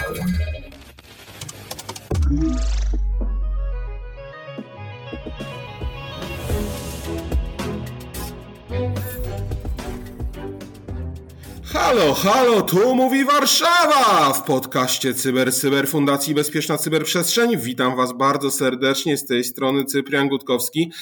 Thank you. Halo, halo, tu mówi Warszawa w podcaście Cyber Cyber Fundacji Bezpieczna Cyberprzestrzeń. Witam Was bardzo serdecznie z tej strony Cyprian Gutkowski.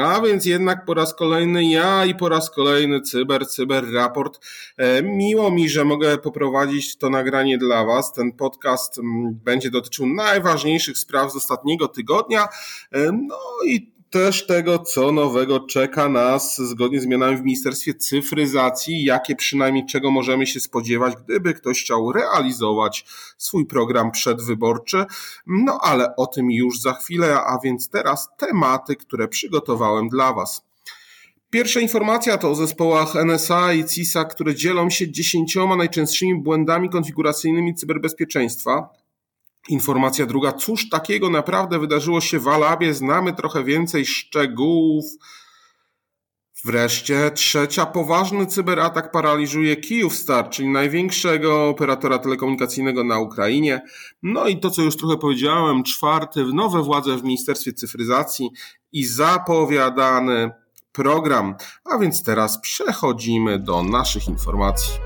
A więc jednak po raz kolejny ja i po raz kolejny Cyber Cyber Raport. E, miło mi, że mogę poprowadzić to nagranie dla Was. Ten podcast mm, będzie dotyczył najważniejszych spraw z ostatniego tygodnia. E, no i też tego, co nowego czeka nas zgodnie z zmianami w Ministerstwie Cyfryzacji, jakie przynajmniej czego możemy się spodziewać, gdyby ktoś chciał realizować swój program przedwyborczy. No ale o tym już za chwilę, a więc teraz tematy, które przygotowałem dla Was. Pierwsza informacja to o zespołach NSA i CISA, które dzielą się dziesięcioma najczęstszymi błędami konfiguracyjnymi cyberbezpieczeństwa. Informacja druga, cóż takiego naprawdę wydarzyło się w Alabie, znamy trochę więcej szczegółów. Wreszcie trzecia, poważny cyberatak paraliżuje Kyivstar, czyli największego operatora telekomunikacyjnego na Ukrainie. No i to, co już trochę powiedziałem, czwarty, nowe władze w Ministerstwie Cyfryzacji i zapowiadany program. A więc teraz przechodzimy do naszych informacji.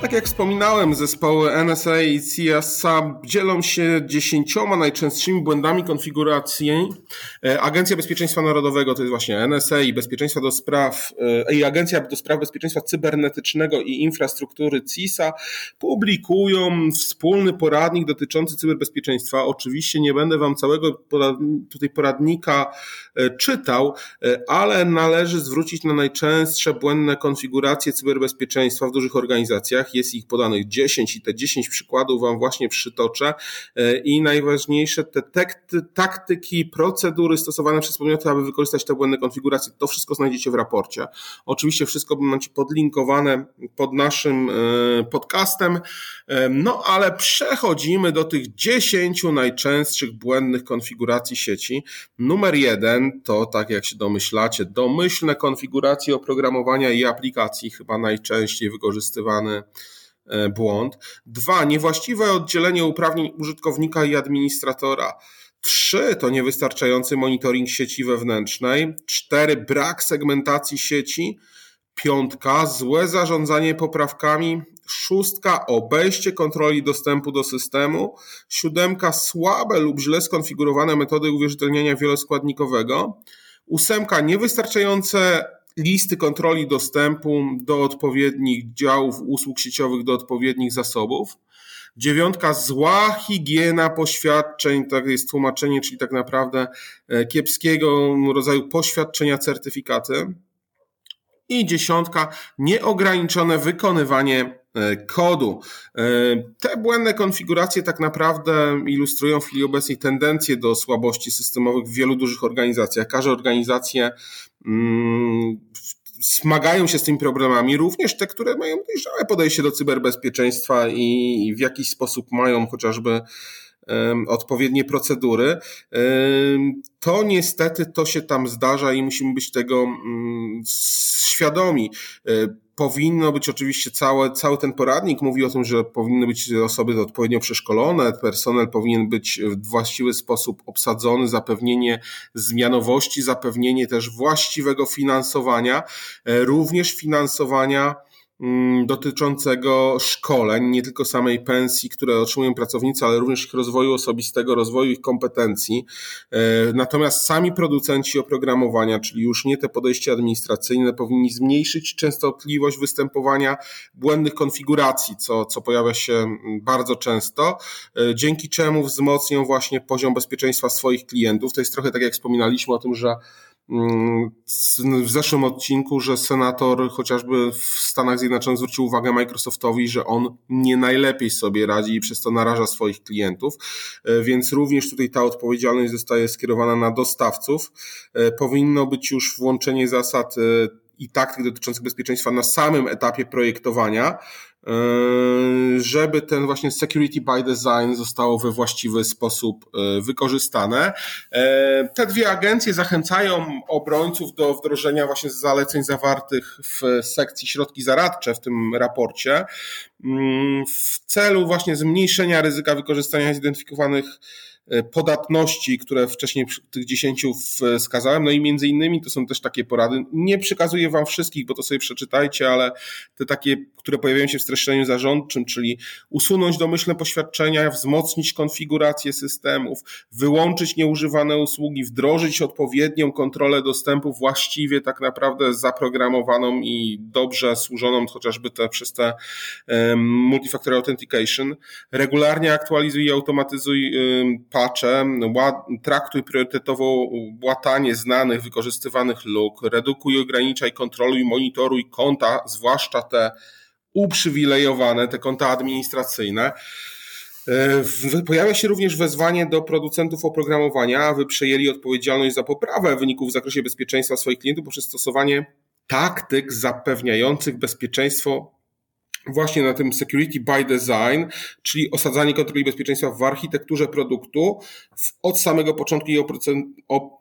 Tak jak wspominałem, zespoły NSA i CSA dzielą się dziesięcioma najczęstszymi błędami konfiguracji. E, Agencja Bezpieczeństwa Narodowego to jest właśnie NSA i Bezpieczeństwa do Spraw e, i Agencja do Spraw Bezpieczeństwa Cybernetycznego i Infrastruktury CISA publikują wspólny poradnik dotyczący cyberbezpieczeństwa. Oczywiście nie będę Wam całego tutaj poradnika e, czytał, ale należy zwrócić na najczęstsze błędne konfiguracje cyberbezpieczeństwa w dużych organizacjach jest ich podanych 10 i te 10 przykładów Wam właśnie przytoczę e, i najważniejsze te taktyki, procedury stosowane przez podmioty, aby wykorzystać te błędne konfiguracje, to wszystko znajdziecie w raporcie. Oczywiście wszystko będzie podlinkowane pod naszym e, podcastem, e, no ale przechodzimy do tych 10 najczęstszych błędnych konfiguracji sieci. Numer jeden to, tak jak się domyślacie, domyślne konfiguracje oprogramowania i aplikacji, chyba najczęściej wykorzystywany błąd. Dwa, niewłaściwe oddzielenie uprawnień użytkownika i administratora. Trzy, to niewystarczający monitoring sieci wewnętrznej. Cztery, brak segmentacji sieci. Piątka, złe zarządzanie poprawkami. Szóstka, obejście kontroli dostępu do systemu. Siódemka, słabe lub źle skonfigurowane metody uwierzytelniania wieloskładnikowego. Ósemka, niewystarczające listy kontroli dostępu do odpowiednich działów usług sieciowych, do odpowiednich zasobów. Dziewiątka, zła higiena poświadczeń, tak jest tłumaczenie, czyli tak naprawdę e, kiepskiego rodzaju poświadczenia, certyfikaty. I dziesiątka, nieograniczone wykonywanie kodu. E, te błędne konfiguracje tak naprawdę ilustrują w chwili obecnej tendencje do słabości systemowych w wielu dużych organizacjach. Każda organizacja mm, smagają się z tymi problemami, również te, które mają dojrzałe podejście do cyberbezpieczeństwa i w jakiś sposób mają chociażby odpowiednie procedury, to niestety to się tam zdarza i musimy być tego mm, świadomi. Powinno być oczywiście cały, cały ten poradnik mówi o tym, że powinny być osoby odpowiednio przeszkolone, personel powinien być w właściwy sposób obsadzony, zapewnienie zmianowości, zapewnienie też właściwego finansowania, e, również finansowania dotyczącego szkoleń, nie tylko samej pensji, które otrzymują pracownicy, ale również ich rozwoju osobistego, rozwoju ich kompetencji. E, natomiast sami producenci oprogramowania, czyli już nie te podejście administracyjne, powinni zmniejszyć częstotliwość występowania błędnych konfiguracji, co, co pojawia się mm, bardzo często, e, dzięki czemu wzmocnią właśnie poziom bezpieczeństwa swoich klientów. To jest trochę tak jak wspominaliśmy o tym, że w zeszłym odcinku, że senator chociażby w Stanach Zjednoczonych zwrócił uwagę Microsoftowi, że on nie najlepiej sobie radzi i przez to naraża swoich klientów, e, więc również tutaj ta odpowiedzialność zostaje skierowana na dostawców. E, powinno być już włączenie zasad e, i taktyk dotyczących bezpieczeństwa na samym etapie projektowania, żeby ten właśnie security by design zostało we właściwy sposób wykorzystane. Te dwie agencje zachęcają obrońców do wdrożenia właśnie zaleceń zawartych w sekcji środki zaradcze w tym raporcie mm, w celu właśnie zmniejszenia ryzyka wykorzystania zidentyfikowanych E, podatności, które wcześniej tych dziesięciu wskazałem, no i między innymi to są też takie porady. Nie przekazuję Wam wszystkich, bo to sobie przeczytajcie, ale te takie, które pojawiają się w streszczeniu zarządczym, czyli usunąć domyślne poświadczenia, wzmocnić konfigurację systemów, wyłączyć nieużywane usługi, wdrożyć odpowiednią kontrolę dostępu właściwie tak naprawdę zaprogramowaną i dobrze służoną chociażby te, przez te um, authentication. Regularnie aktualizuj i automatyzuj um, patche, traktuj priorytetowo łatanie znanych, wykorzystywanych luk, redukuj, ograniczaj, kontroluj, monitoruj konta, zwłaszcza te uprzywilejowane, te konta administracyjne. E, pojawia się również wezwanie do producentów oprogramowania, aby przejęli odpowiedzialność za poprawę wyników w zakresie bezpieczeństwa swoich klientów poprzez stosowanie taktyk zapewniających bezpieczeństwo właśnie na tym security by design, czyli osadzanie kontroli bezpieczeństwa w architekturze produktu od samego początku i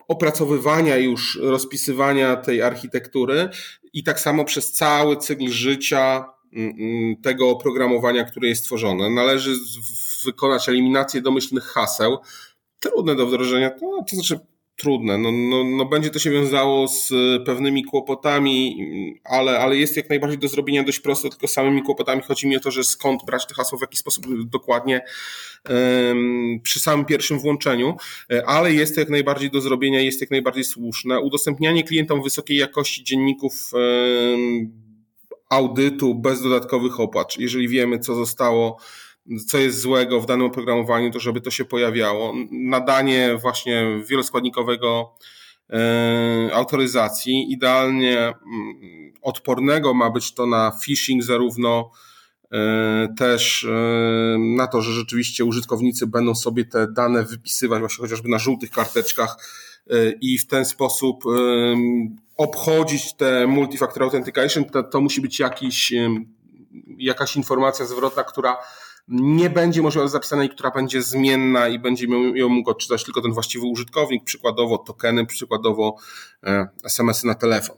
opracowywania już rozpisywania tej architektury i tak samo przez cały cykl życia mm, mm, tego oprogramowania, które jest tworzone. Należy wykonać eliminację domyślnych haseł, trudne do wdrożenia, to, to znaczy trudne. No, no, no będzie to się wiązało z pewnymi kłopotami, ale, ale jest jak najbardziej do zrobienia dość prosto, tylko samymi kłopotami chodzi mi o to, że skąd brać te hasła, w jaki sposób dokładnie um, przy samym pierwszym włączeniu, ale jest to jak najbardziej do zrobienia, jest jak najbardziej słuszne. Udostępnianie klientom wysokiej jakości dzienników um, audytu bez dodatkowych opłat. Jeżeli wiemy, co zostało co jest złego w danym oprogramowaniu, to żeby to się pojawiało. Nadanie właśnie wieloskładnikowego e, autoryzacji, idealnie mm, odpornego ma być to na phishing zarówno e, też e, na to, że rzeczywiście użytkownicy będą sobie te dane wypisywać właśnie chociażby na żółtych karteczkach i w ten sposób obchodzić te multifactor authentication, to, to musi być jakiś, jakaś informacja zwrotna, która nie będzie możliwa zapisana i która będzie zmienna i będzie ją mógł odczytać tylko ten właściwy użytkownik, przykładowo tokeny, przykładowo e, SMS-y na telefon.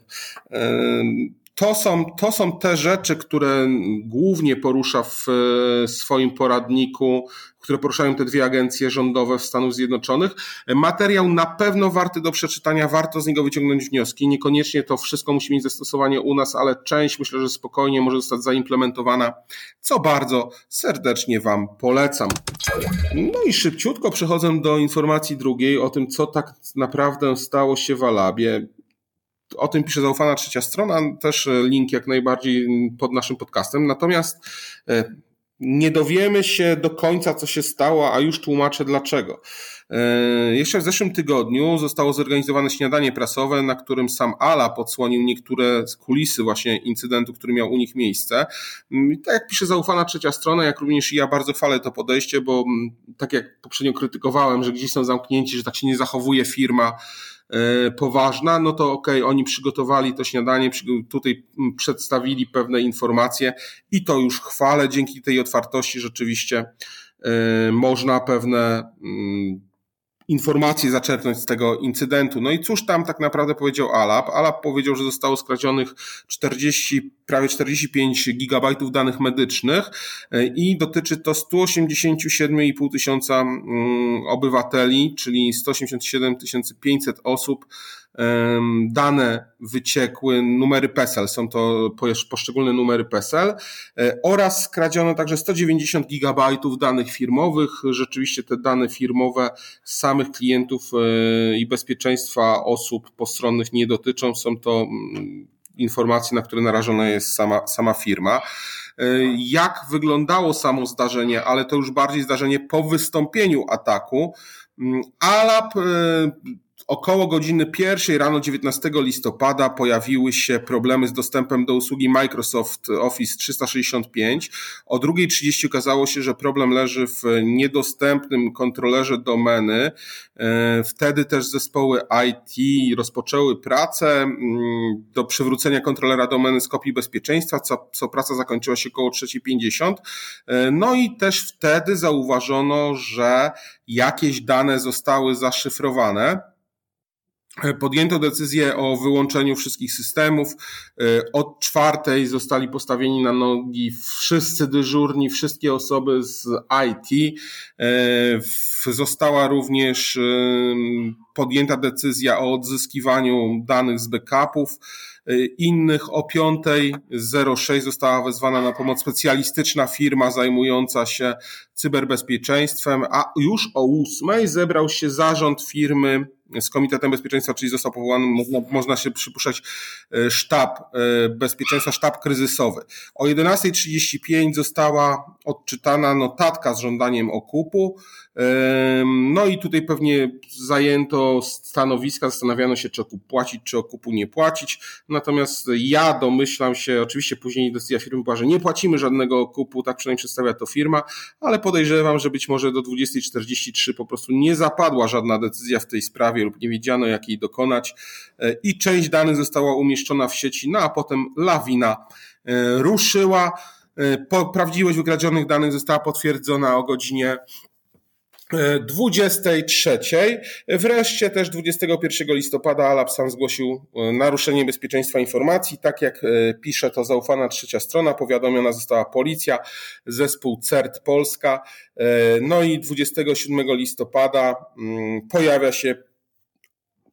To są, to są te rzeczy, które głównie porusza w e, swoim poradniku, które poruszają te dwie agencje rządowe w Stanach Zjednoczonych. Materiał na pewno warty do przeczytania, warto z niego wyciągnąć wnioski. Niekoniecznie to wszystko musi mieć zastosowanie u nas, ale część myślę, że spokojnie może zostać zaimplementowana, co bardzo serdecznie Wam polecam. No i szybciutko przechodzę do informacji drugiej o tym, co tak naprawdę stało się w Alabie. O tym pisze zaufana trzecia strona, też link jak najbardziej pod naszym podcastem. Natomiast e, nie dowiemy się do końca, co się stało, a już tłumaczę dlaczego. E, jeszcze w zeszłym tygodniu zostało zorganizowane śniadanie prasowe, na którym sam Ala podsłonił niektóre kulisy właśnie incydentu, który miał u nich miejsce. Mm, I tak jak pisze zaufana trzecia strona, jak również i ja bardzo chwalę to podejście, bo mm, tak jak poprzednio krytykowałem, że gdzieś są zamknięci, że tak się nie zachowuje firma, E, poważna, no to okej, okay, oni przygotowali to śniadanie, tutaj przedstawili pewne informacje i to już chwalę. Dzięki tej otwartości rzeczywiście e, można pewne informacje zaczerpnąć z tego incydentu. No i cóż tam tak naprawdę powiedział Alap? Alap powiedział, że zostało skradzionych 40, prawie 45 gigabajtów danych medycznych e, i dotyczy to 187,5 tysiąca mm, obywateli, czyli 187 500 osób dane wyciekły, numery PESEL, są to poszczególne numery PESEL e, oraz skradziono także 190 gigabajtów danych firmowych. Rzeczywiście te dane firmowe samych klientów e, i bezpieczeństwa osób postronnych nie dotyczą. Są to mm, informacje, na które narażona jest sama, sama firma. E, jak wyglądało samo zdarzenie, ale to już bardziej zdarzenie po wystąpieniu ataku. Mm, ALAP około godziny pierwszej rano 19 listopada pojawiły się problemy z dostępem do usługi Microsoft Office 365. O 2.30 okazało się, że problem leży w niedostępnym kontrolerze domeny. E, wtedy też zespoły IT rozpoczęły pracę mm, do przywrócenia kontrolera domeny z kopii bezpieczeństwa, co, co praca zakończyła się około 3.50. E, no i też wtedy zauważono, że jakieś dane zostały zaszyfrowane. E, podjęto decyzję o wyłączeniu wszystkich systemów. E, od czwartej zostali postawieni na nogi wszyscy dyżurni, wszystkie osoby z IT. E, została również podjęta decyzja o odzyskiwaniu danych z backupów. Innych o 5.06 została wezwana na pomoc specjalistyczna firma zajmująca się cyberbezpieczeństwem, a już o 8.00 zebrał się zarząd firmy z Komitetem Bezpieczeństwa, czyli został powołany, można, można się przypuszczać, e, sztab e, bezpieczeństwa, sztab kryzysowy. O 11.35 została odczytana notatka z żądaniem okupu. No i tutaj pewnie zajęto stanowiska, zastanawiano się, czy okup płacić, czy okupu nie płacić. Natomiast ja domyślam się, oczywiście później decyzja firmy była, że nie płacimy żadnego okupu, tak przynajmniej przedstawia to firma, ale podejrzewam, że być może do 20.43 po prostu nie zapadła żadna decyzja w tej sprawie lub nie wiedziano, jak jej dokonać e, i część danych została umieszczona w sieci, no a potem lawina e, ruszyła. E, prawdziwość wykradzionych danych została potwierdzona o godzinie 23. Wreszcie też 21 listopada Alap sam zgłosił e, naruszenie bezpieczeństwa informacji. Tak jak e, pisze to zaufana trzecia strona, powiadomiona została policja, zespół CERT Polska. E, no i 27 listopada mm, pojawia się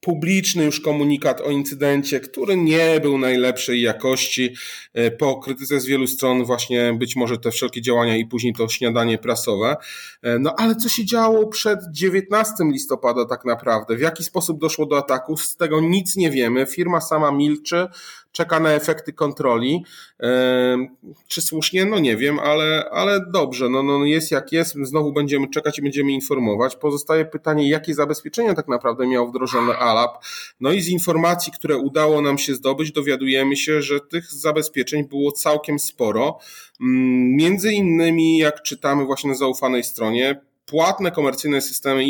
publiczny już komunikat o incydencie, który nie był najlepszej jakości. E, po krytyce z wielu stron właśnie być może te wszelkie działania i później to śniadanie prasowe. E, no ale co się działo przed 19 listopada tak naprawdę? W jaki sposób doszło do ataku? Z tego nic nie wiemy. Firma sama milczy czeka na efekty kontroli. Czy słusznie? No nie wiem, ale, ale dobrze, no, no jest jak jest, znowu będziemy czekać i będziemy informować. Pozostaje pytanie, jakie zabezpieczenia tak naprawdę miał wdrożone ALAP. No i z informacji, które udało nam się zdobyć, dowiadujemy się, że tych zabezpieczeń było całkiem sporo. Mm, między innymi, jak czytamy właśnie na zaufanej stronie, płatne komercyjne systemy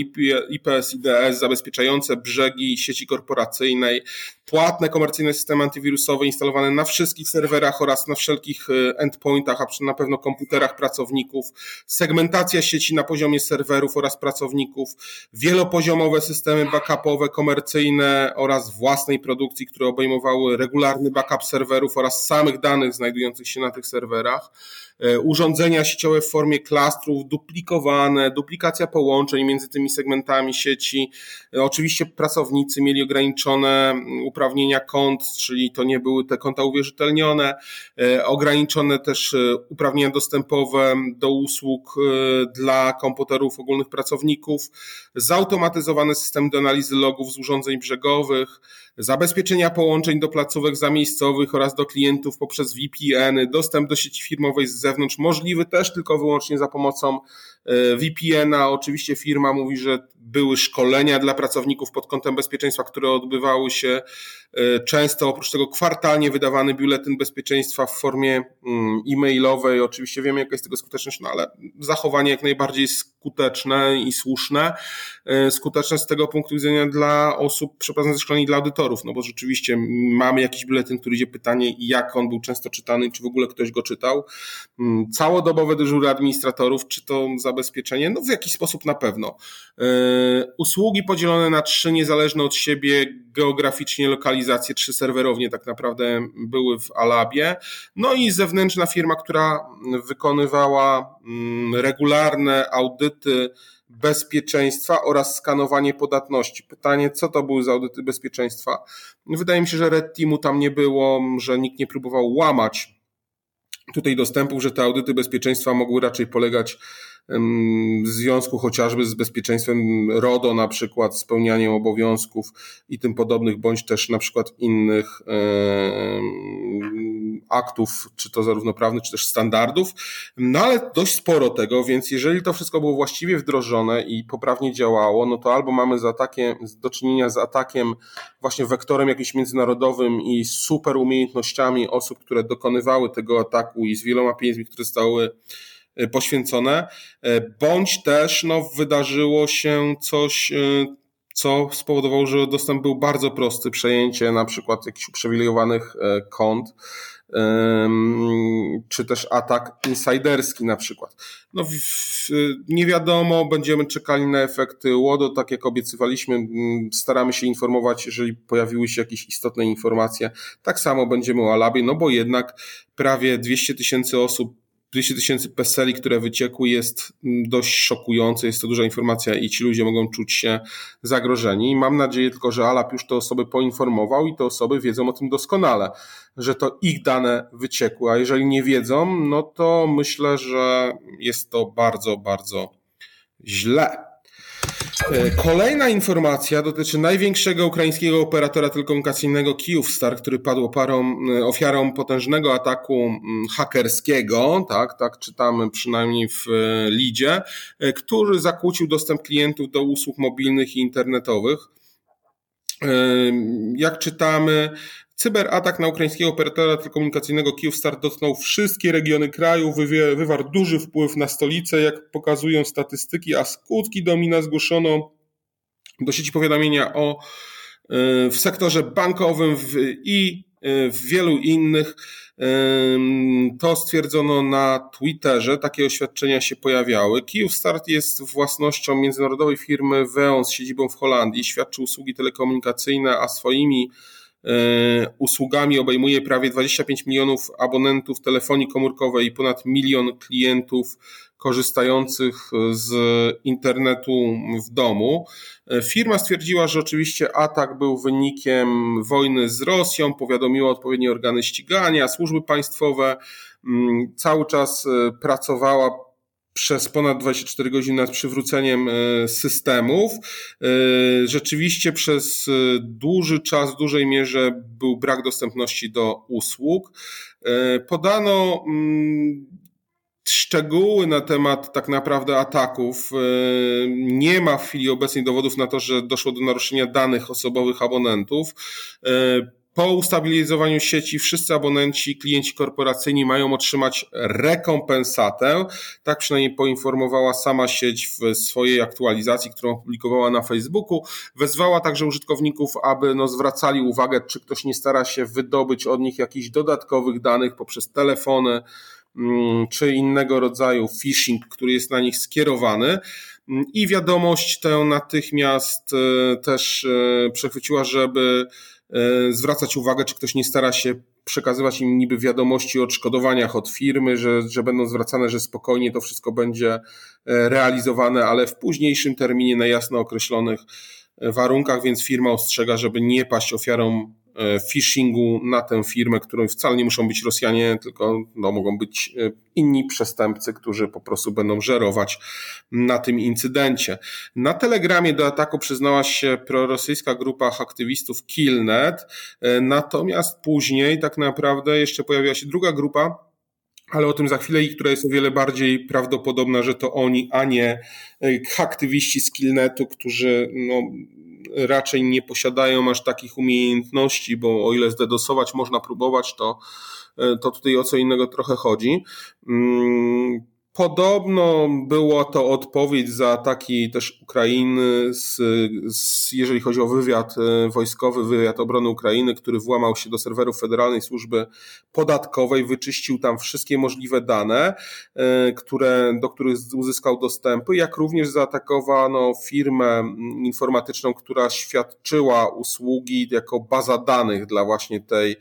IPS IDS zabezpieczające brzegi sieci korporacyjnej, płatne komercyjne systemy antywirusowe instalowane na wszystkich serwerach oraz na wszelkich e, endpointach, a na pewno komputerach pracowników, segmentacja sieci na poziomie serwerów oraz pracowników, wielopoziomowe systemy backupowe, komercyjne oraz własnej produkcji, które obejmowały regularny backup serwerów oraz samych danych znajdujących się na tych serwerach. E, urządzenia sieciowe w formie klastrów, duplikowane, duplikacja połączeń między tymi segmentami sieci. E, oczywiście pracownicy mieli ograniczone uprawnienia kont, czyli to nie były te konta uwierzytelnione, e, ograniczone też uprawnienia dostępowe do usług dla komputerów ogólnych pracowników, zautomatyzowane systemy do analizy logów z urządzeń brzegowych, zabezpieczenia połączeń do placówek zamiejscowych oraz do klientów poprzez VPN, dostęp do sieci firmowej z zewnątrz, możliwy też tylko wyłącznie za pomocą e, VPN-a. Oczywiście firma mówi, że były szkolenia dla pracowników pod kątem bezpieczeństwa, które odbywały się e, często, oprócz tego kwartalnie wydawany biuletyn bezpieczeństwa w formie mm, e-mailowej. Oczywiście wiemy, jaka jest tego skuteczność, no ale zachowanie jak najbardziej skuteczne i słuszne. E, skuteczne z tego punktu widzenia dla osób przeprowadzonych szkoleń dla audytorów, no bo rzeczywiście mamy jakiś biuletyn, który idzie pytanie, jak on był często czytany, czy w ogóle ktoś go czytał. Mm, całodobowe dyżury administratorów, czy to zabezpieczenie? No w jakiś sposób na pewno. E, usługi podzielone na trzy niezależne od siebie geograficznie lokalizacje, trzy serwerownie tak naprawdę były w Alabie. No i zewnętrzna firma, która wykonywała mm, regularne audyty bezpieczeństwa oraz skanowanie podatności. Pytanie, co to były za audyty bezpieczeństwa? Wydaje mi się, że Red Teamu tam nie było, że nikt nie próbował łamać tutaj dostępów, że te audyty bezpieczeństwa mogły raczej polegać w związku chociażby z bezpieczeństwem RODO, na przykład spełnianiem obowiązków i tym podobnych, bądź też na przykład innych aktów, czy to zarówno prawnych, czy też standardów, no ale dość sporo tego, więc jeżeli to wszystko było właściwie wdrożone i poprawnie działało, no to albo mamy z atakiem, do czynienia z atakiem właśnie wektorem jakimś międzynarodowym i super umiejętnościami osób, które dokonywały tego ataku i z wieloma pieniędzmi, które zostały e, poświęcone, e, bądź też no, wydarzyło się coś co spowodowało, że dostęp był bardzo prosty. Przejęcie na przykład jakichś uprzywilejowanych e, kont, czy też atak insiderski na przykład. No, nie wiadomo, będziemy czekali na efekty łodo, tak jak obiecywaliśmy, staramy się informować, jeżeli pojawiły się jakieś istotne informacje. Tak samo będziemy o Alabie, no bo jednak prawie 200 tysięcy osób 200 tysięcy peseli, które wyciekły, jest mm, dość szokujące. Jest to duża informacja i ci ludzie mogą czuć się zagrożeni. mam nadzieję tylko, że Alap już te osoby poinformował i te osoby wiedzą o tym doskonale, że to ich dane wyciekły. A jeżeli nie wiedzą, no to myślę, że jest to bardzo, bardzo źle. E, kolejna informacja dotyczy największego ukraińskiego operatora telekomunikacyjnego Kyivstar, który padł parą, e, ofiarą potężnego ataku hakerskiego, tak, tak czytamy przynajmniej w e, lidzie, który zakłócił dostęp klientów do usług mobilnych i internetowych. Jak czytamy, Cyberatak na ukraińskiego operatora telekomunikacyjnego Kyivstar dotknął wszystkie regiony kraju, wywarł duży wpływ na stolicę, jak pokazują statystyki, a skutki domina zgłoszono do sieci powiadomienia o e, w sektorze bankowym i e, w wielu innych. E, to stwierdzono na Twitterze, takie oświadczenia się pojawiały. Kyivstart jest własnością międzynarodowej firmy Veon z siedzibą w Holandii, świadczy usługi telekomunikacyjne, a swoimi usługami obejmuje prawie 25 milionów abonentów telefonii komórkowej i ponad milion klientów korzystających z internetu w domu. E, firma stwierdziła, że oczywiście atak był wynikiem wojny z Rosją, powiadomiła odpowiednie organy ścigania, służby państwowe, mm, cały czas e, pracowała przez ponad 24 godziny nad przywróceniem e, systemów. E, rzeczywiście przez e, dłuży czas, w dużej mierze był brak dostępności do usług. Podano mm, szczegóły na temat tak naprawdę ataków. Nie ma w chwili obecnej dowodów na to, że doszło do naruszenia danych osobowych abonentów. Po ustabilizowaniu sieci wszyscy abonenci, klienci korporacyjni mają otrzymać rekompensatę. Tak przynajmniej poinformowała sama sieć w swojej aktualizacji, którą opublikowała na Facebooku. Wezwała także użytkowników, aby no, zwracali uwagę, czy ktoś nie stara się wydobyć od nich jakichś dodatkowych danych poprzez telefony mm, czy innego rodzaju phishing, który jest na nich skierowany. I wiadomość tę natychmiast e, też e, przechwyciła, żeby zwracać uwagę, czy ktoś nie stara się przekazywać im niby wiadomości o odszkodowaniach od firmy, że, że będą zwracane, że spokojnie to wszystko będzie e, realizowane, ale w późniejszym terminie na jasno określonych e, warunkach, więc firma ostrzega, żeby nie paść ofiarą E, phishingu na tę firmę, którą wcale nie muszą być Rosjanie, tylko no, mogą być e, inni przestępcy, którzy po prostu będą żerować na tym incydencie. Na Telegramie do ataku przyznała się prorosyjska grupa aktywistów Killnet, e, natomiast później tak naprawdę jeszcze pojawiła się druga grupa, ale o tym za chwilę i która jest o wiele bardziej prawdopodobna, że to oni, a nie aktywiści z Killnetu, którzy no, raczej nie posiadają aż takich umiejętności, bo o ile zdedosować można próbować, to, e, to tutaj o co innego trochę chodzi. Podobno była to odpowiedź za ataki też Ukrainy, z, z, jeżeli chodzi o wywiad e, wojskowy, wywiad obrony Ukrainy, który włamał się do serwerów Federalnej Służby Podatkowej, wyczyścił tam wszystkie możliwe dane, e, które, do których uzyskał dostępy, jak również zaatakowano firmę informatyczną, która świadczyła usługi jako baza danych dla właśnie tej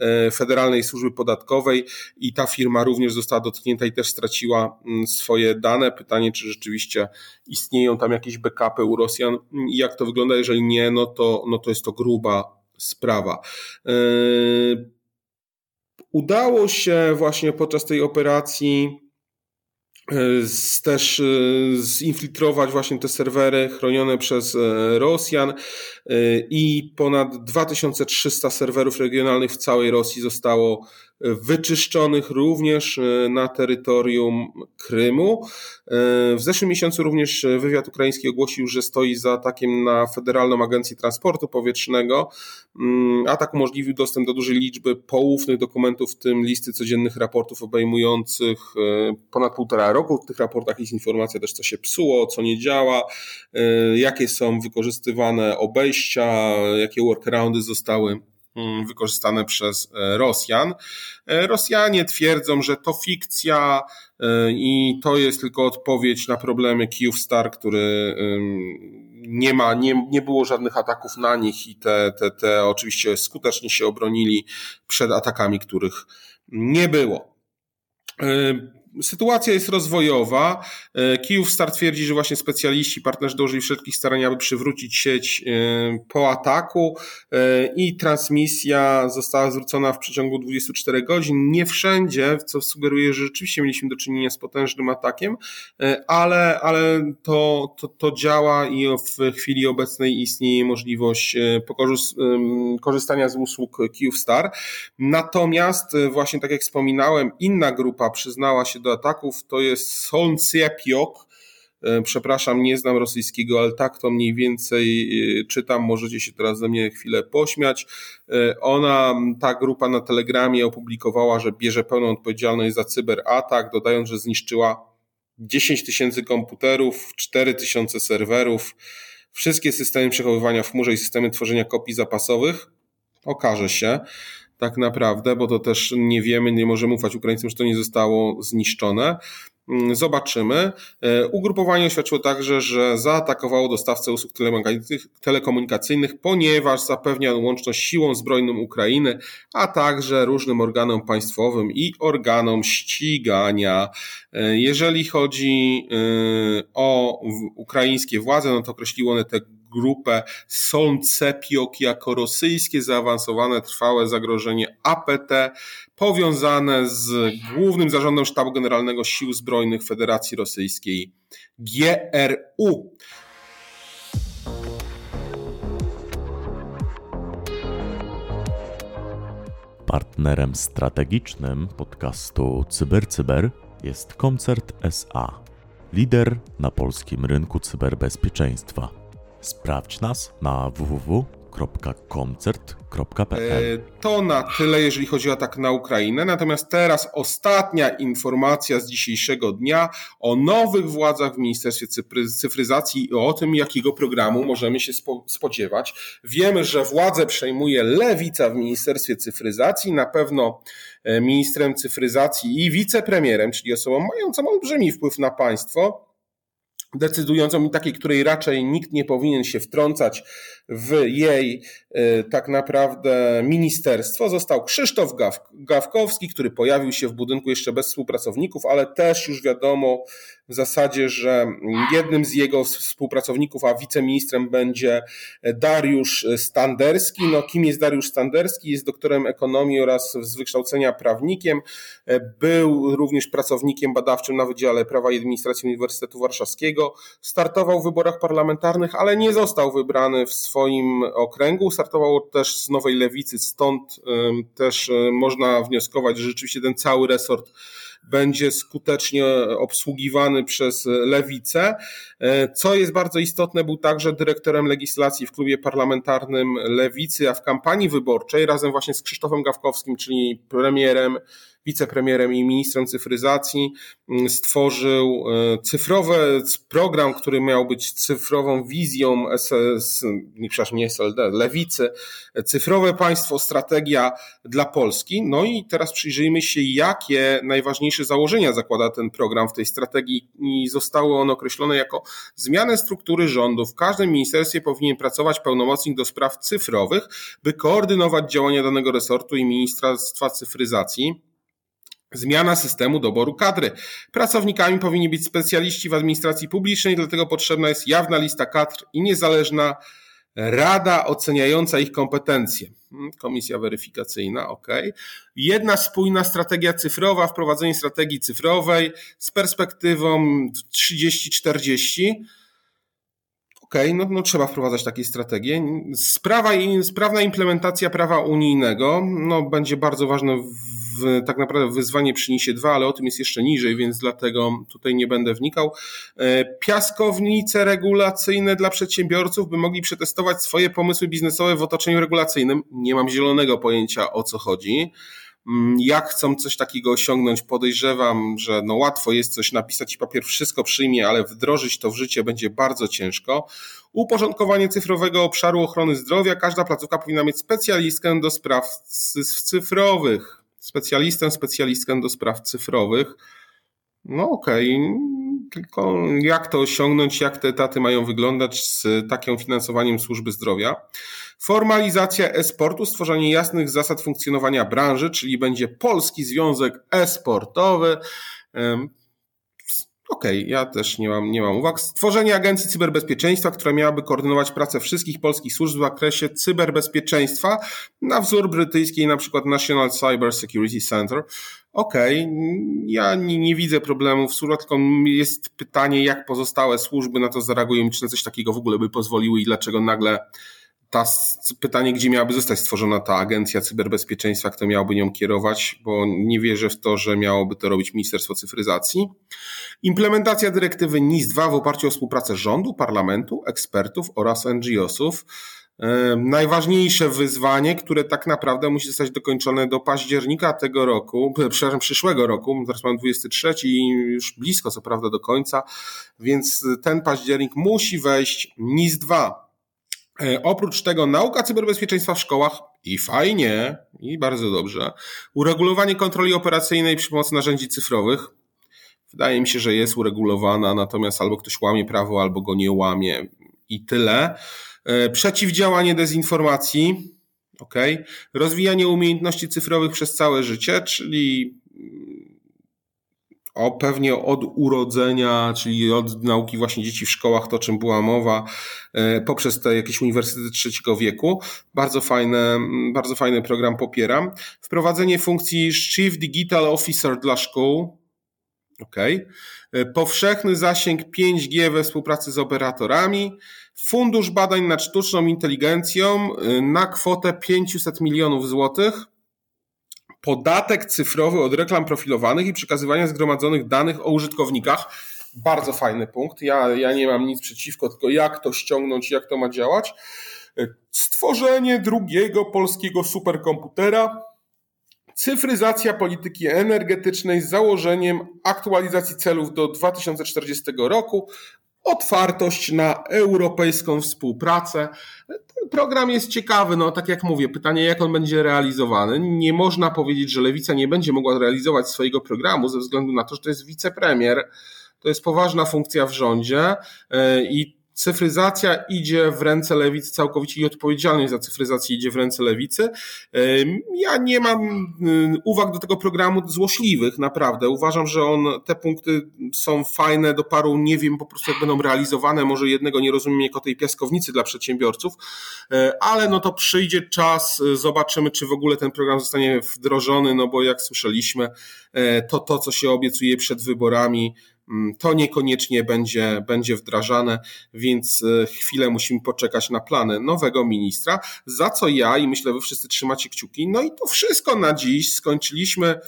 E, Federalnej Służby Podatkowej i ta firma również została dotknięta i też straciła swoje dane. Pytanie, czy rzeczywiście istnieją tam jakieś backupy u Rosjan i jak to wygląda, jeżeli nie, no to, no to jest to gruba sprawa. E, udało się właśnie podczas tej operacji też e, zinfiltrować właśnie te serwery chronione przez e, Rosjan e, i ponad 2300 serwerów regionalnych w całej Rosji zostało wyczyszczonych również na terytorium Krymu. W zeszłym miesiącu również wywiad ukraiński ogłosił, że stoi za atakiem na Federalną Agencję Transportu Powietrznego. Mm, atak umożliwił dostęp do dużej liczby poufnych dokumentów, w tym listy codziennych raportów obejmujących ponad półtora roku. W tych raportach jest informacja też, co się psuło, co nie działa, jakie są wykorzystywane obejścia, jakie workaroundy zostały wykorzystane przez e, Rosjan. E, Rosjanie twierdzą, że to fikcja e, i to jest tylko odpowiedź na problemy Kyivstar, który nie ma, nie, nie było żadnych ataków na nich i te, te, te oczywiście skutecznie się obronili przed atakami, których nie było. Sytuacja jest rozwojowa. E, Kijów Star twierdzi, że właśnie specjaliści, partnerzy dołożyli wszelkich starań, aby przywrócić sieć e, po ataku e, i transmisja została zwrócona w przeciągu 24 godzin. Nie wszędzie, co sugeruje, że rzeczywiście mieliśmy do czynienia z potężnym atakiem, ale, ale to, to, to działa i w chwili obecnej istnieje możliwość korzystania z usług Star. Natomiast właśnie tak jak wspominałem, inna grupa przyznała się do do ataków to jest Solncepiok. E, przepraszam, nie znam rosyjskiego, ale tak to mniej więcej e, czytam. Możecie się teraz ze mnie chwilę pośmiać. E, ona, ta grupa na Telegramie opublikowała, że bierze pełną odpowiedzialność za cyberatak, dodając, że zniszczyła 10 tysięcy komputerów, 4 tysiące serwerów, wszystkie systemy przechowywania w chmurze i systemy tworzenia kopii zapasowych. Okaże się tak naprawdę, bo to też nie wiemy, nie możemy ufać Ukraińcom, że to nie zostało zniszczone. Mm, zobaczymy. E, ugrupowanie oświadczyło także, że zaatakowało dostawcę usług telekomunikacyjnych, ponieważ zapewnia łączność siłą zbrojną Ukrainy, a także różnym organom państwowym i organom ścigania. E, jeżeli chodzi e, o ukraińskie władze, no to określiło one te grupę Solncepiok jako rosyjskie zaawansowane trwałe zagrożenie APT powiązane z głównym zarządem Sztabu Generalnego Sił Zbrojnych Federacji Rosyjskiej GRU. Partnerem strategicznym podcastu CyberCyber jest Koncert SA, lider na polskim rynku cyberbezpieczeństwa. Sprawdź nas na www.koncert.pl. E, to na tyle, jeżeli chodzi o atak na Ukrainę. Natomiast teraz ostatnia informacja z dzisiejszego dnia o nowych władzach w Ministerstwie Cyfryzacji i o tym, jakiego programu możemy się spodziewać. Wiemy, że władzę przejmuje lewica w Ministerstwie Cyfryzacji. Na pewno e, ministrem cyfryzacji i wicepremierem, czyli osobą mającą olbrzymi wpływ na państwo decydującą i takiej, której raczej nikt nie powinien się wtrącać w jej e, tak naprawdę ministerstwo, został Krzysztof Gawkowski, który pojawił się w budynku jeszcze bez współpracowników, ale też już wiadomo w zasadzie, że jednym z jego współpracowników, a wiceministrem będzie Dariusz Standerski. No, kim jest Dariusz Standerski? Jest doktorem ekonomii oraz z wykształcenia prawnikiem. Był również pracownikiem badawczym na Wydziale Prawa i Administracji Uniwersytetu Warszawskiego. Startował w wyborach parlamentarnych, ale nie został wybrany w swoim okręgu. Startował też z Nowej Lewicy, stąd też można wnioskować, że rzeczywiście ten cały resort będzie skutecznie obsługiwany przez lewicę. Co jest bardzo istotne, był także dyrektorem legislacji w klubie parlamentarnym Lewicy, a w kampanii wyborczej razem właśnie z Krzysztofem Gawkowskim, czyli premierem wicepremierem i ministrem cyfryzacji, mm, stworzył e, cyfrowy program, który miał być cyfrową wizją, SS, nie, przepraszam, nie SLD, lewicy, cyfrowe państwo, strategia dla Polski. No i teraz przyjrzyjmy się, jakie najważniejsze założenia zakłada ten program w tej strategii i zostały one określone jako zmianę struktury rządu. W każdym ministerstwie powinien pracować pełnomocnik do spraw cyfrowych, by koordynować działania danego resortu i Ministerstwa Cyfryzacji Zmiana systemu doboru kadry. Pracownikami powinni być specjaliści w administracji publicznej, dlatego potrzebna jest jawna lista kadr i niezależna rada oceniająca ich kompetencje. Hmm, komisja weryfikacyjna, ok. Jedna spójna strategia cyfrowa, wprowadzenie strategii cyfrowej z perspektywą 30-40. OK, no, no trzeba wprowadzać takie strategie. Sprawa, sprawna implementacja prawa unijnego no, będzie bardzo ważna w w, tak naprawdę wyzwanie przyniesie dwa, ale o tym jest jeszcze niżej, więc dlatego tutaj nie będę wnikał. E, piaskownice regulacyjne dla przedsiębiorców, by mogli przetestować swoje pomysły biznesowe w otoczeniu regulacyjnym. Nie mam zielonego pojęcia o co chodzi. Mm, jak chcą coś takiego osiągnąć, podejrzewam, że no łatwo jest coś napisać i papier wszystko przyjmie, ale wdrożyć to w życie będzie bardzo ciężko. Uporządkowanie cyfrowego obszaru ochrony zdrowia. Każda placówka powinna mieć specjalistkę do spraw cyfrowych. Specjalistę, specjalistkę do spraw cyfrowych. No okej, okay tylko jak to osiągnąć, jak te etaty mają wyglądać z takim finansowaniem służby zdrowia. Formalizacja e-sportu, stworzenie jasnych zasad funkcjonowania branży, czyli będzie Polski Związek E-Sportowy. Okej, okay, ja też nie mam, nie mam uwag. Stworzenie Agencji Cyberbezpieczeństwa, która miałaby koordynować pracę wszystkich polskich służb w zakresie cyberbezpieczeństwa na wzór brytyjskiej, na przykład National Cyber Security Center. Okej, okay, ja nie, nie, widzę problemów, tylko jest pytanie, jak pozostałe służby na to zareagują, czy na coś takiego w ogóle by pozwoliły i dlaczego nagle ta, pytanie, gdzie miałaby zostać stworzona ta agencja cyberbezpieczeństwa, kto miałby nią kierować, bo nie wierzę w to, że miałoby to robić Ministerstwo Cyfryzacji. Implementacja dyrektywy NIS-2 w oparciu o współpracę rządu, parlamentu, ekspertów oraz NGO-sów. Najważniejsze wyzwanie, które tak naprawdę musi zostać dokończone do października tego roku, przepraszam, przyszłego roku, teraz mam 23 i już blisko co prawda do końca, więc ten październik musi wejść NIS 2 E, oprócz tego nauka cyberbezpieczeństwa w szkołach i fajnie, i bardzo dobrze. Uregulowanie kontroli operacyjnej przy pomocy narzędzi cyfrowych. Wydaje mi się, że jest uregulowana, natomiast albo ktoś łamie prawo, albo go nie łamie i tyle. E, przeciwdziałanie dezinformacji. ok, Rozwijanie umiejętności cyfrowych przez całe życie, czyli o pewnie od urodzenia, czyli od nauki właśnie dzieci w szkołach, to czym była mowa, e, poprzez te jakieś uniwersytety trzeciego wieku. Bardzo fajne, bardzo fajny program popieram. Wprowadzenie funkcji Chief Digital Officer dla szkół. OK. Powszechny zasięg 5G we współpracy z operatorami. Fundusz badań nad sztuczną inteligencją e, na kwotę 500 milionów złotych podatek cyfrowy od reklam profilowanych i przekazywania zgromadzonych danych o użytkownikach. Bardzo fajny punkt. Ja, ja nie mam nic przeciwko, tylko jak to ściągnąć, jak to ma działać. Stworzenie drugiego polskiego superkomputera. Cyfryzacja polityki energetycznej z założeniem aktualizacji celów do 2040 roku, otwartość na europejską współpracę. Ten program jest ciekawy, no tak jak mówię, pytanie jak on będzie realizowany. Nie można powiedzieć, że Lewica nie będzie mogła realizować swojego programu ze względu na to, że to jest wicepremier. To jest poważna funkcja w rządzie e, i cyfryzacja idzie w ręce lewicy całkowicie i odpowiedzialność za cyfryzację idzie w ręce lewicy. Ja nie mam uwag do tego programu złośliwych, naprawdę. Uważam, że on, te punkty są fajne do paru, nie wiem po prostu jak będą realizowane, może jednego nie rozumiem jako tej piaskownicy dla przedsiębiorców, e, ale no to przyjdzie czas, y, zobaczymy czy w ogóle ten program zostanie wdrożony, no bo jak słyszeliśmy, e, to to, co się obiecuje przed wyborami, to niekoniecznie będzie, będzie wdrażane, więc e, chwilę musimy poczekać na plany nowego ministra, za co ja i myślę, wy wszyscy trzymacie kciuki. No i to wszystko na dziś. Skończyliśmy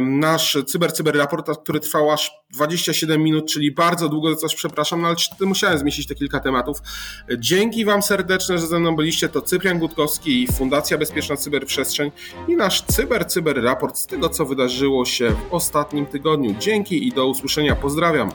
nasz cyber cyber raport, który trwał aż 27 minut, czyli bardzo długo, za coś przepraszam, no ale musiałem zmieścić te kilka tematów. Dzięki Wam serdeczne, że ze mną byliście. To Cyprian Gutkowski i Fundacja Bezpieczna Cyberprzestrzeń i nasz cyber cyber raport z tego, co wydarzyło się w ostatnim tygodniu. Dzięki i do usłyszenia. Pozdrawiam.